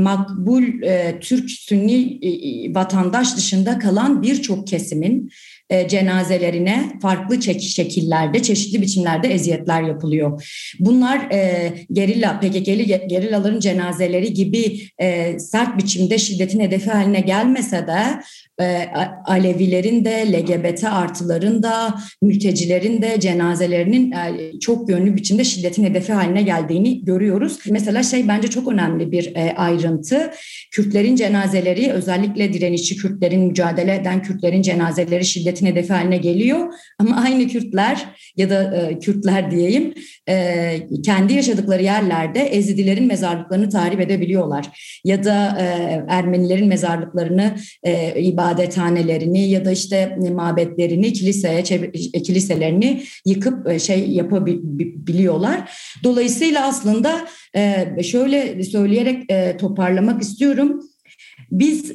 makbul e, Türk Sünni e, vatandaş dışında kalan birçok kesimin e, cenazelerine farklı şekillerde, çeşitli biçimlerde eziyetler yapılıyor. Bunlar e, gerilla, PKK'li gerillaların cenazeleri gibi e, sert biçimde şiddetin hedefi haline gelmese de e, Alevilerin de, LGBT artıların da, mültecilerin de cenazelerinin e, çok yönlü biçimde şiddetin hedefi haline geldiğini görüyoruz. Mesela şey bence çok önemli bir e, ayrıntı. Kürtlerin cenazeleri özellikle direnişçi Kürtlerin, mücadele eden Kürtlerin cenazeleri şiddetin hedefi haline geliyor. Ama aynı Kürtler ya da Kürtler diyeyim kendi yaşadıkları yerlerde Ezidilerin mezarlıklarını tahrip edebiliyorlar. Ya da Ermenilerin mezarlıklarını ibadet ibadethanelerini ya da işte mabetlerini, kiliseye, kiliselerini yıkıp e, şey yapabiliyorlar. Dolayısıyla aslında e, şöyle söyleyerek e, toparlamak istiyorum. Biz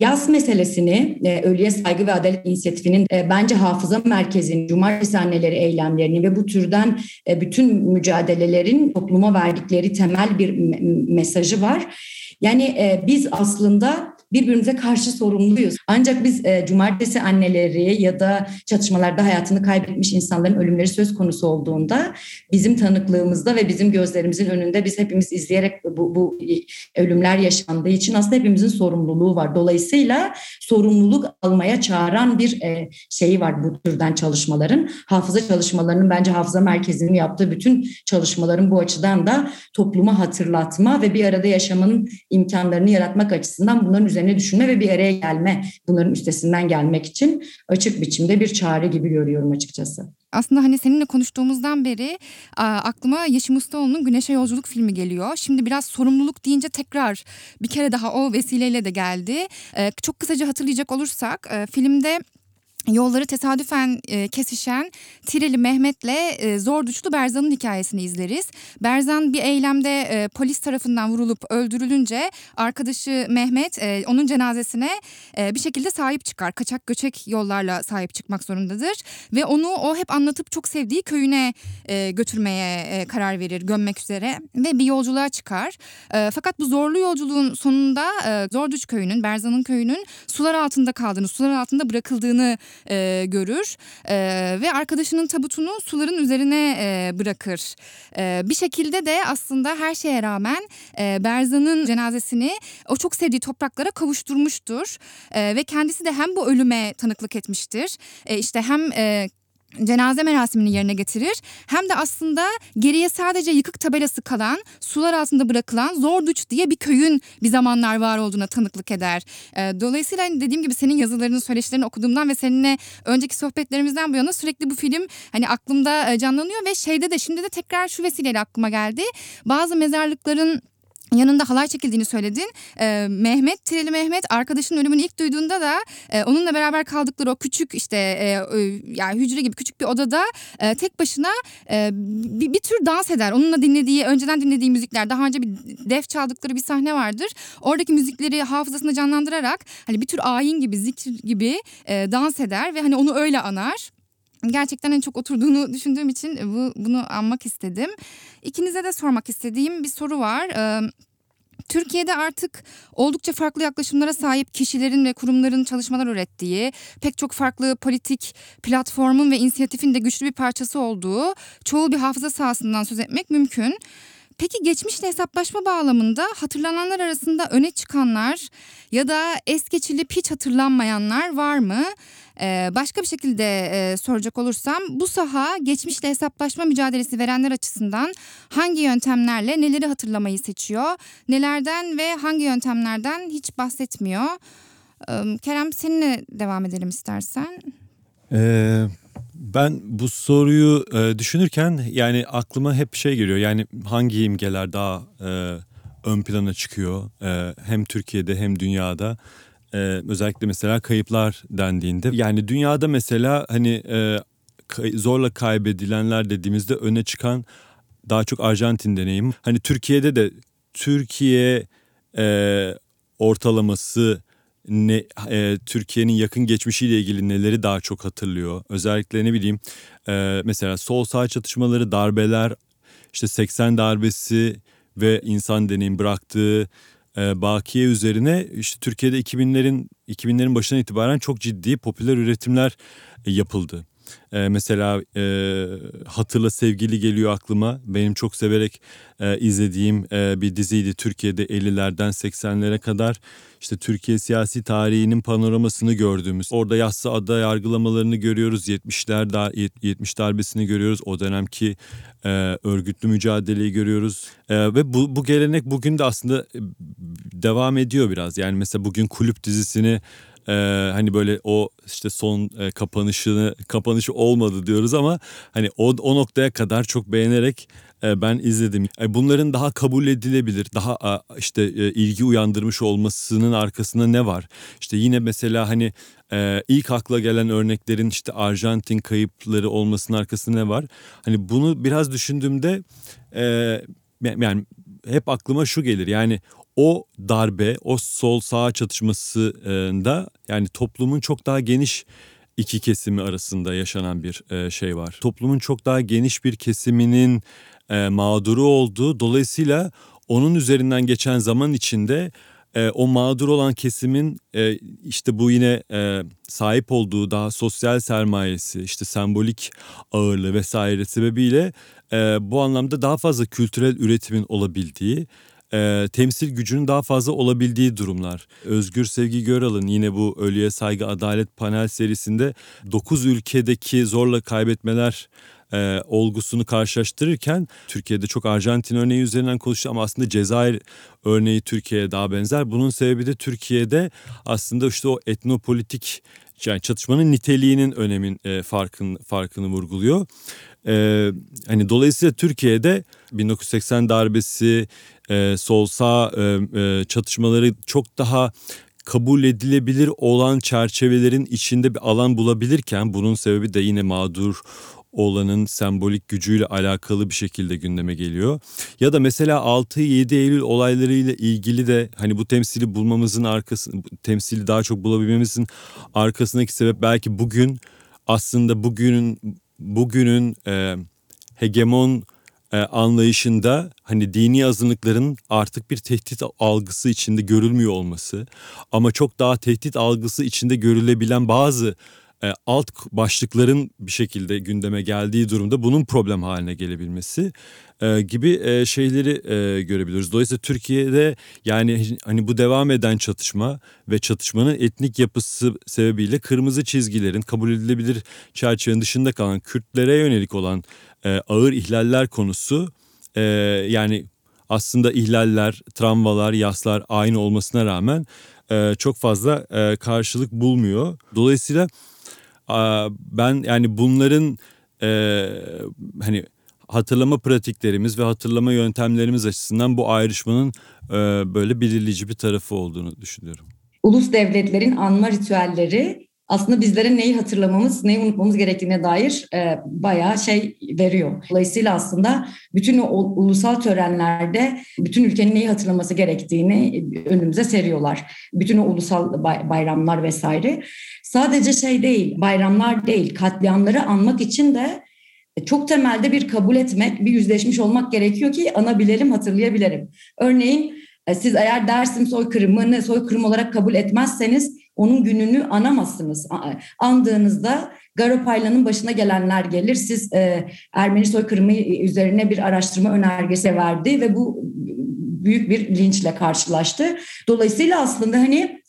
Yaz meselesini Ölüye Saygı ve Adalet İnisiyatifi'nin bence hafıza merkezinin, cumartesi anneleri eylemlerini ve bu türden bütün mücadelelerin topluma verdikleri temel bir mesajı var. Yani biz aslında birbirimize karşı sorumluyuz. Ancak biz e, cumartesi anneleri ya da çatışmalarda hayatını kaybetmiş insanların ölümleri söz konusu olduğunda bizim tanıklığımızda ve bizim gözlerimizin önünde biz hepimiz izleyerek bu, bu ölümler yaşandığı için aslında hepimizin sorumluluğu var. Dolayısıyla sorumluluk almaya çağıran bir e, şeyi var bu türden çalışmaların. Hafıza çalışmalarının bence hafıza merkezinin yaptığı bütün çalışmaların bu açıdan da topluma hatırlatma ve bir arada yaşamanın imkanlarını yaratmak açısından bunların üzerine üzerine düşünme ve bir araya gelme, bunların üstesinden gelmek için açık biçimde bir çare gibi görüyorum açıkçası. Aslında hani seninle konuştuğumuzdan beri aklıma Yeşim Ustaoğlu'nun Güneşe Yolculuk filmi geliyor. Şimdi biraz sorumluluk deyince tekrar bir kere daha o vesileyle de geldi. Çok kısaca hatırlayacak olursak filmde Yolları tesadüfen e, kesişen Tireli Mehmet'le e, zor düşlü Berzan'ın hikayesini izleriz. Berzan bir eylemde e, polis tarafından vurulup öldürülünce arkadaşı Mehmet e, onun cenazesine e, bir şekilde sahip çıkar. Kaçak göçek yollarla sahip çıkmak zorundadır. Ve onu o hep anlatıp çok sevdiği köyüne e, götürmeye e, karar verir gömmek üzere. Ve bir yolculuğa çıkar. E, fakat bu zorlu yolculuğun sonunda e, Zorduç köyünün, Berzan'ın köyünün sular altında kaldığını, sular altında bırakıldığını e, görür e, ve arkadaşının tabutunu suların üzerine e, bırakır. E, bir şekilde de aslında her şeye rağmen e, Berzan'ın cenazesini o çok sevdiği topraklara kavuşturmuştur e, ve kendisi de hem bu ölüme tanıklık etmiştir. E, işte hem e, cenaze merasimini yerine getirir. Hem de aslında geriye sadece yıkık tabelası kalan, sular altında bırakılan Zorduç diye bir köyün bir zamanlar var olduğuna tanıklık eder. Ee, dolayısıyla hani dediğim gibi senin yazılarını, söyleşilerini okuduğumdan ve seninle önceki sohbetlerimizden bu yana sürekli bu film hani aklımda e, canlanıyor ve şeyde de şimdi de tekrar şu vesileyle aklıma geldi. Bazı mezarlıkların yanında halay çekildiğini söyledin. E, Mehmet, Tireli Mehmet arkadaşının ölümünü ilk duyduğunda da e, onunla beraber kaldıkları o küçük işte e, yani hücre gibi küçük bir odada e, tek başına e, bir, bir tür dans eder. Onunla dinlediği, önceden dinlediği müzikler, daha önce bir def çaldıkları bir sahne vardır. Oradaki müzikleri hafızasında canlandırarak hani bir tür ayin gibi, zikir gibi e, dans eder ve hani onu öyle anar gerçekten en çok oturduğunu düşündüğüm için bu bunu anmak istedim. İkinize de sormak istediğim bir soru var. Ee, Türkiye'de artık oldukça farklı yaklaşımlara sahip kişilerin ve kurumların çalışmalar ürettiği, pek çok farklı politik platformun ve inisiyatifin de güçlü bir parçası olduğu çoğu bir hafıza sahasından söz etmek mümkün. Peki geçmişle hesaplaşma bağlamında hatırlananlar arasında öne çıkanlar ya da es geçilip hiç hatırlanmayanlar var mı? Ee, başka bir şekilde e, soracak olursam bu saha geçmişle hesaplaşma mücadelesi verenler açısından hangi yöntemlerle neleri hatırlamayı seçiyor? Nelerden ve hangi yöntemlerden hiç bahsetmiyor? Ee, Kerem seninle devam edelim istersen. Ee, Ben bu soruyu e, düşünürken yani aklıma hep şey geliyor. Yani hangi imgeler daha e, ön plana çıkıyor e, hem Türkiye'de hem dünyada. E, özellikle mesela kayıplar dendiğinde. Yani dünyada mesela hani e, zorla kaybedilenler dediğimizde öne çıkan daha çok Arjantin deneyim. Hani Türkiye'de de Türkiye e, ortalaması ne e, Türkiye'nin yakın geçmişiyle ilgili neleri daha çok hatırlıyor? Özellikle ne bileyim e, mesela sol sağ çatışmaları, darbeler, işte 80 darbesi ve insan deneyim bıraktığı e, bakiye üzerine işte Türkiye'de 2000'lerin 2000'lerin başından itibaren çok ciddi popüler üretimler e, yapıldı. Ee, mesela e, Hatırla Sevgili geliyor aklıma. Benim çok severek e, izlediğim e, bir diziydi. Türkiye'de 50'lerden 80'lere kadar işte Türkiye siyasi tarihinin panoramasını gördüğümüz. Orada yassı ada yargılamalarını görüyoruz. 70'ler dar, 70 darbesini görüyoruz. O dönemki e, örgütlü mücadeleyi görüyoruz. E, ve bu, bu gelenek bugün de aslında e, devam ediyor biraz. Yani mesela bugün kulüp dizisini ee, hani böyle o işte son e, kapanışını kapanışı olmadı diyoruz ama hani o, o noktaya kadar çok beğenerek e, ben izledim. E, bunların daha kabul edilebilir, daha a, işte e, ilgi uyandırmış olmasının arkasında ne var? İşte yine mesela hani e, ilk akla gelen örneklerin işte Arjantin kayıpları olmasının arkasında ne var? Hani bunu biraz düşündüğümde e, yani hep aklıma şu gelir yani o darbe, o sol sağ çatışmasında yani toplumun çok daha geniş iki kesimi arasında yaşanan bir e, şey var. Toplumun çok daha geniş bir kesiminin e, mağduru olduğu dolayısıyla onun üzerinden geçen zaman içinde e, o mağdur olan kesimin işte bu yine sahip olduğu daha sosyal sermayesi işte sembolik ağırlığı vesaire sebebiyle bu anlamda daha fazla kültürel üretimin olabildiği e, temsil gücünün daha fazla olabildiği durumlar. Özgür Sevgi Göral'ın yine bu Ölüye Saygı Adalet panel serisinde 9 ülkedeki zorla kaybetmeler e, olgusunu karşılaştırırken Türkiye'de çok Arjantin örneği üzerinden konuştu ama aslında Cezayir örneği Türkiye'ye daha benzer. Bunun sebebi de Türkiye'de aslında işte o etnopolitik yani çatışmanın niteliğinin önemin e, farkın farkını vurguluyor. E, hani dolayısıyla Türkiye'de 1980 darbesi, e, sol sağ e, e, çatışmaları çok daha kabul edilebilir olan çerçevelerin içinde bir alan bulabilirken bunun sebebi de yine mağdur olanın sembolik gücüyle alakalı bir şekilde gündeme geliyor. Ya da mesela 6-7 Eylül olaylarıyla ilgili de hani bu temsili bulmamızın arkasında temsili daha çok bulabilmemizin arkasındaki sebep belki bugün aslında bugünün bugünün e, hegemon e, anlayışında hani dini azınlıkların artık bir tehdit algısı içinde görülmüyor olması ama çok daha tehdit algısı içinde görülebilen bazı e, alt başlıkların bir şekilde gündeme geldiği durumda bunun problem haline gelebilmesi e, gibi e, şeyleri e, görebiliyoruz. Dolayısıyla Türkiye'de yani hani bu devam eden çatışma ve çatışmanın etnik yapısı sebebiyle kırmızı çizgilerin kabul edilebilir çerçevenin dışında kalan Kürtlere yönelik olan ağır ihlaller konusu yani aslında ihlaller, travmalar, yaslar aynı olmasına rağmen çok fazla karşılık bulmuyor. Dolayısıyla ben yani bunların e, hani hatırlama pratiklerimiz ve hatırlama yöntemlerimiz açısından bu ayrışmanın e, böyle belirleyici bir tarafı olduğunu düşünüyorum. Ulus devletlerin anma ritüelleri aslında bizlere neyi hatırlamamız, neyi unutmamız gerektiğine dair e, bayağı şey veriyor. Dolayısıyla aslında bütün o ulusal törenlerde bütün ülkenin neyi hatırlaması gerektiğini önümüze seriyorlar. Bütün o ulusal bayramlar vesaire. Sadece şey değil, bayramlar değil, katliamları anmak için de çok temelde bir kabul etmek, bir yüzleşmiş olmak gerekiyor ki anabilelim, hatırlayabilirim. Örneğin e, siz eğer Dersim soykırımını soykırım olarak kabul etmezseniz onun gününü anamazsınız. Andığınızda Garopaylan'ın başına gelenler gelir. Siz e, Ermeni soykırımı üzerine bir araştırma önergesi verdi ve bu büyük bir linçle karşılaştı. Dolayısıyla aslında hani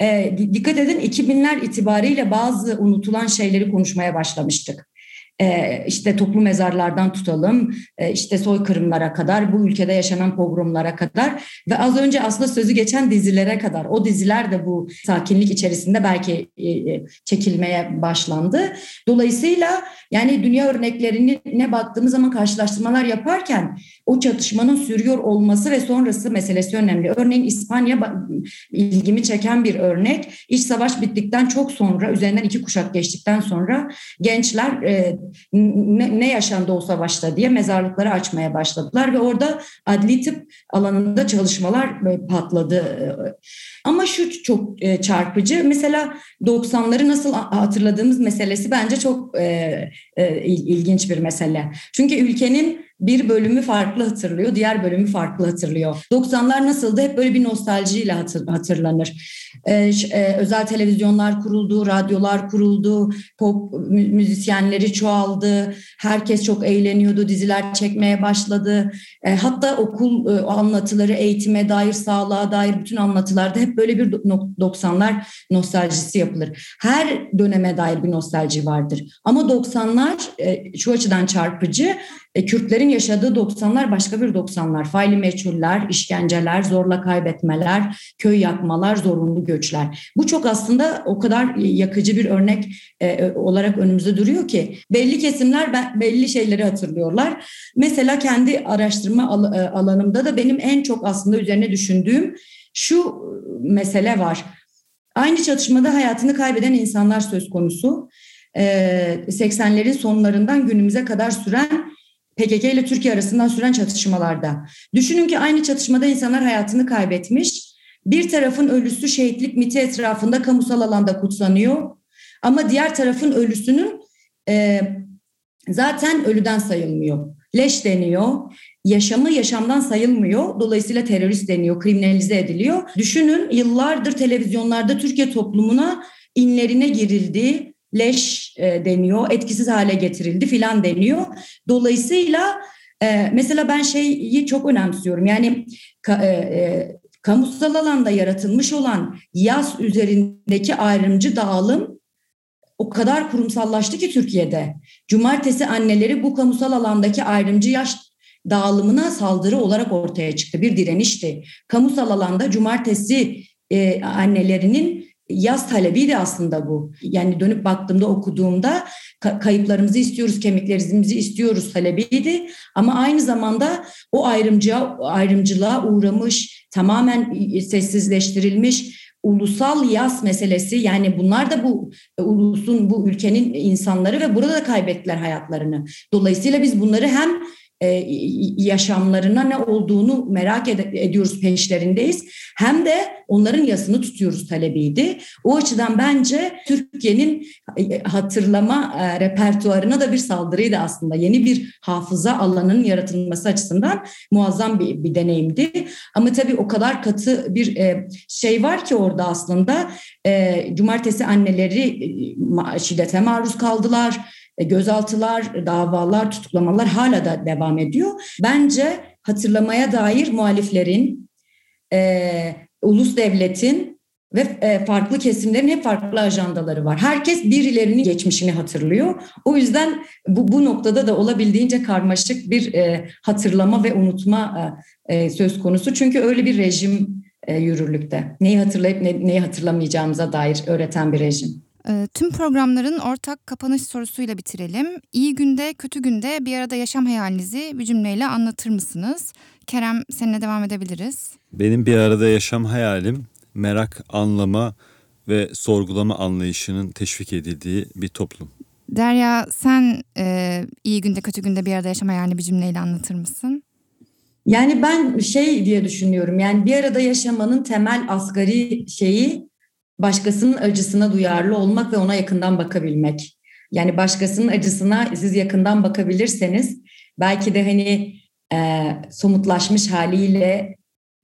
e, dikkat edin 2000'ler itibariyle bazı unutulan şeyleri konuşmaya başlamıştık. E, işte toplu mezarlardan tutalım, e, işte soykırımlara kadar, bu ülkede yaşanan pogromlara kadar ve az önce aslında sözü geçen dizilere kadar. O diziler de bu sakinlik içerisinde belki e, e çekilmeye başlandı. Dolayısıyla yani dünya örneklerine baktığımız zaman karşılaştırmalar yaparken o çatışmanın sürüyor olması ve sonrası meselesi önemli. Örneğin İspanya ilgimi çeken bir örnek. İç savaş bittikten çok sonra, üzerinden iki kuşak geçtikten sonra gençler e, ne, ne yaşandı o savaşta diye mezarlıkları açmaya başladılar ve orada adli tıp alanında çalışmalar patladı. Ama şu çok e, çarpıcı. Mesela 90'ları nasıl hatırladığımız meselesi bence çok e, e, ilginç bir mesele. Çünkü ülkenin bir bölümü farklı hatırlıyor, diğer bölümü farklı hatırlıyor. 90'lar nasıldı? Hep böyle bir nostaljiyle hatır, hatırlanır. Ee, e, özel televizyonlar kuruldu, radyolar kuruldu, pop müzisyenleri çoğaldı, herkes çok eğleniyordu, diziler çekmeye başladı. E, hatta okul e, anlatıları, eğitime dair, sağlığa dair bütün anlatılarda hep böyle bir 90'lar nostaljisi yapılır. Her döneme dair bir nostalji vardır. Ama 90'lar e, şu açıdan çarpıcı, e, Kürtlerin yaşadığı 90'lar başka bir 90'lar. Faili meçhuller, işkenceler, zorla kaybetmeler, köy yakmalar, zorunlu göçler. Bu çok aslında o kadar yakıcı bir örnek e, e olarak önümüzde duruyor ki belli kesimler belli şeyleri hatırlıyorlar. Mesela kendi araştırma e, alanımda da benim en çok aslında üzerine düşündüğüm şu mesele var. Aynı çatışmada hayatını kaybeden insanlar söz konusu. 80'lerin sonlarından günümüze kadar süren PKK ile Türkiye arasından süren çatışmalarda. Düşünün ki aynı çatışmada insanlar hayatını kaybetmiş. Bir tarafın ölüsü şehitlik miti etrafında kamusal alanda kutsanıyor. Ama diğer tarafın ölüsünün e, zaten ölüden sayılmıyor. Leş deniyor. Yaşamı yaşamdan sayılmıyor. Dolayısıyla terörist deniyor, kriminalize ediliyor. Düşünün yıllardır televizyonlarda Türkiye toplumuna inlerine girildi leş e, deniyor, etkisiz hale getirildi filan deniyor. Dolayısıyla e, mesela ben şeyi çok önemsiyorum. Yani e, kamusal alanda yaratılmış olan yaz üzerindeki ayrımcı dağılım o kadar kurumsallaştı ki Türkiye'de. Cumartesi anneleri bu kamusal alandaki ayrımcı yaş dağılımına saldırı olarak ortaya çıktı. Bir direnişti. Kamusal alanda cumartesi e, annelerinin yaz talebiydi aslında bu. Yani dönüp baktığımda okuduğumda kayıplarımızı istiyoruz, kemiklerimizi istiyoruz talebiydi. Ama aynı zamanda o ayrımcıya, ayrımcılığa uğramış, tamamen sessizleştirilmiş ulusal yas meselesi yani bunlar da bu ulusun bu ülkenin insanları ve burada da kaybettiler hayatlarını. Dolayısıyla biz bunları hem e, yaşamlarına ne olduğunu merak ed- ediyoruz peşlerindeyiz. Hem de onların yasını tutuyoruz talebiydi. O açıdan bence Türkiye'nin e, hatırlama e, repertuarına da bir saldırıydı aslında. Yeni bir hafıza alanının yaratılması açısından muazzam bir, bir deneyimdi. Ama tabii o kadar katı bir şey var ki orada aslında e, cumartesi anneleri şiddete maruz kaldılar gözaltılar, davalar, tutuklamalar hala da devam ediyor. Bence hatırlamaya dair muhaliflerin, e, ulus devletin ve e, farklı kesimlerin hep farklı ajandaları var. Herkes birilerinin geçmişini hatırlıyor. O yüzden bu, bu noktada da olabildiğince karmaşık bir e, hatırlama ve unutma e, e söz konusu. Çünkü öyle bir rejim e, yürürlükte. Neyi hatırlayıp ne, neyi hatırlamayacağımıza dair öğreten bir rejim. Ee, tüm programların ortak kapanış sorusuyla bitirelim. İyi günde, kötü günde bir arada yaşam hayalinizi bir cümleyle anlatır mısınız? Kerem seninle devam edebiliriz. Benim bir arada yaşam hayalim merak, anlama ve sorgulama anlayışının teşvik edildiği bir toplum. Derya sen e, iyi günde kötü günde bir arada yaşam hayalini bir cümleyle anlatır mısın? Yani ben şey diye düşünüyorum yani bir arada yaşamanın temel asgari şeyi başkasının acısına duyarlı olmak ve ona yakından bakabilmek. Yani başkasının acısına siz yakından bakabilirseniz belki de hani e, somutlaşmış haliyle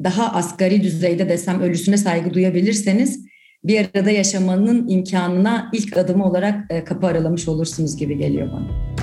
daha asgari düzeyde desem ölüsüne saygı duyabilirseniz bir arada yaşamanın imkanına ilk adımı olarak e, kapı aralamış olursunuz gibi geliyor bana.